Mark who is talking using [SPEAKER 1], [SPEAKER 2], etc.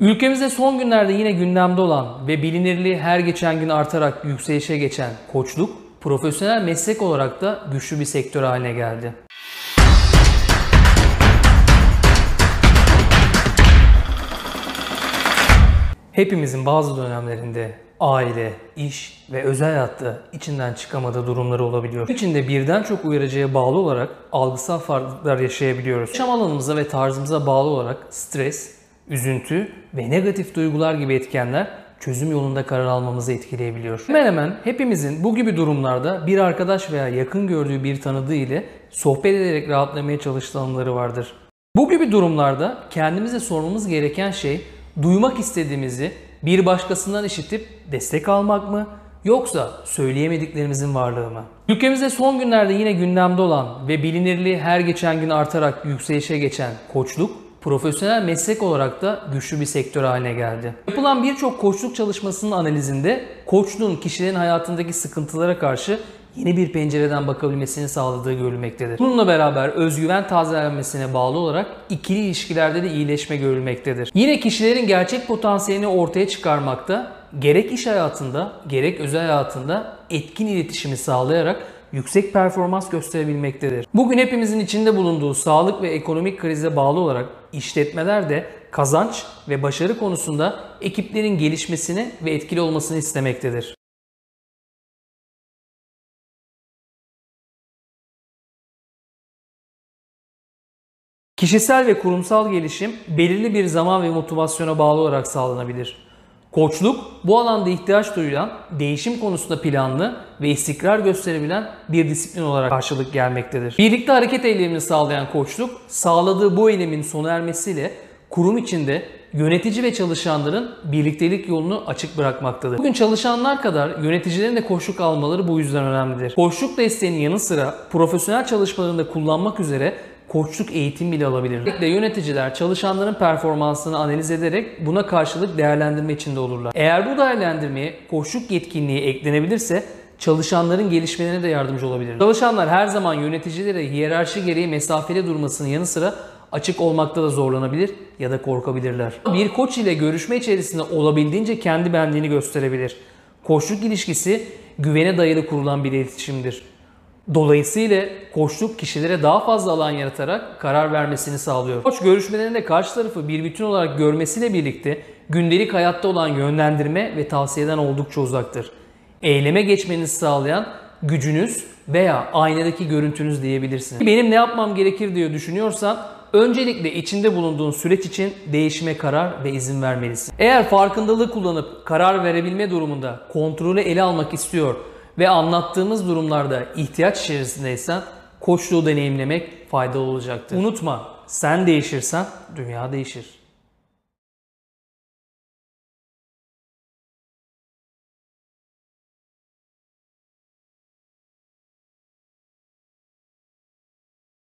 [SPEAKER 1] Ülkemizde son günlerde yine gündemde olan ve bilinirliği her geçen gün artarak yükselişe geçen koçluk, profesyonel meslek olarak da güçlü bir sektör haline geldi. Hepimizin bazı dönemlerinde aile, iş ve özel hayatta içinden çıkamadığı durumları olabiliyor. İçinde birden çok uyarıcıya bağlı olarak algısal farklılıklar yaşayabiliyoruz. Yaşam alanımıza ve tarzımıza bağlı olarak stres, üzüntü ve negatif duygular gibi etkenler çözüm yolunda karar almamızı etkileyebiliyor. Hemen hemen hepimizin bu gibi durumlarda bir arkadaş veya yakın gördüğü bir tanıdığı ile sohbet ederek rahatlamaya çalıştığı anları vardır. Bu gibi durumlarda kendimize sormamız gereken şey duymak istediğimizi bir başkasından işitip destek almak mı yoksa söyleyemediklerimizin varlığı mı? Ülkemizde son günlerde yine gündemde olan ve bilinirliği her geçen gün artarak yükselişe geçen koçluk profesyonel meslek olarak da güçlü bir sektör haline geldi. Yapılan birçok koçluk çalışmasının analizinde koçluğun kişilerin hayatındaki sıkıntılara karşı yeni bir pencereden bakabilmesini sağladığı görülmektedir. Bununla beraber özgüven tazelenmesine bağlı olarak ikili ilişkilerde de iyileşme görülmektedir. Yine kişilerin gerçek potansiyelini ortaya çıkarmakta, gerek iş hayatında gerek özel hayatında etkin iletişimi sağlayarak yüksek performans gösterebilmektedir. Bugün hepimizin içinde bulunduğu sağlık ve ekonomik krize bağlı olarak işletmeler de kazanç ve başarı konusunda ekiplerin gelişmesini ve etkili olmasını istemektedir. Kişisel ve kurumsal gelişim belirli bir zaman ve motivasyona bağlı olarak sağlanabilir. Koçluk bu alanda ihtiyaç duyulan, değişim konusunda planlı ve istikrar gösterebilen bir disiplin olarak karşılık gelmektedir. Birlikte hareket eylemini sağlayan koçluk, sağladığı bu eylemin sona ermesiyle kurum içinde yönetici ve çalışanların birliktelik yolunu açık bırakmaktadır. Bugün çalışanlar kadar yöneticilerin de koçluk almaları bu yüzden önemlidir. Koçluk desteğinin yanı sıra profesyonel çalışmalarında kullanmak üzere koçluk eğitim bile alabilir. Özellikle yöneticiler çalışanların performansını analiz ederek buna karşılık değerlendirme içinde olurlar. Eğer bu değerlendirmeye koçluk yetkinliği eklenebilirse çalışanların gelişmelerine de yardımcı olabilir. Çalışanlar her zaman yöneticilere hiyerarşi gereği mesafeli durmasının yanı sıra açık olmakta da zorlanabilir ya da korkabilirler. Bir koç ile görüşme içerisinde olabildiğince kendi benliğini gösterebilir. Koçluk ilişkisi güvene dayalı kurulan bir iletişimdir. Dolayısıyla koçluk kişilere daha fazla alan yaratarak karar vermesini sağlıyor. Koç görüşmelerinde karşı tarafı bir bütün olarak görmesiyle birlikte gündelik hayatta olan yönlendirme ve tavsiyeden oldukça uzaktır. Eyleme geçmenizi sağlayan gücünüz veya aynadaki görüntünüz diyebilirsiniz. Benim ne yapmam gerekir diye düşünüyorsan öncelikle içinde bulunduğun süreç için değişime karar ve izin vermelisin. Eğer farkındalığı kullanıp karar verebilme durumunda kontrolü ele almak istiyor ve anlattığımız durumlarda ihtiyaç içerisindeysen koçluğu deneyimlemek faydalı olacaktır. Unutma sen değişirsen dünya değişir.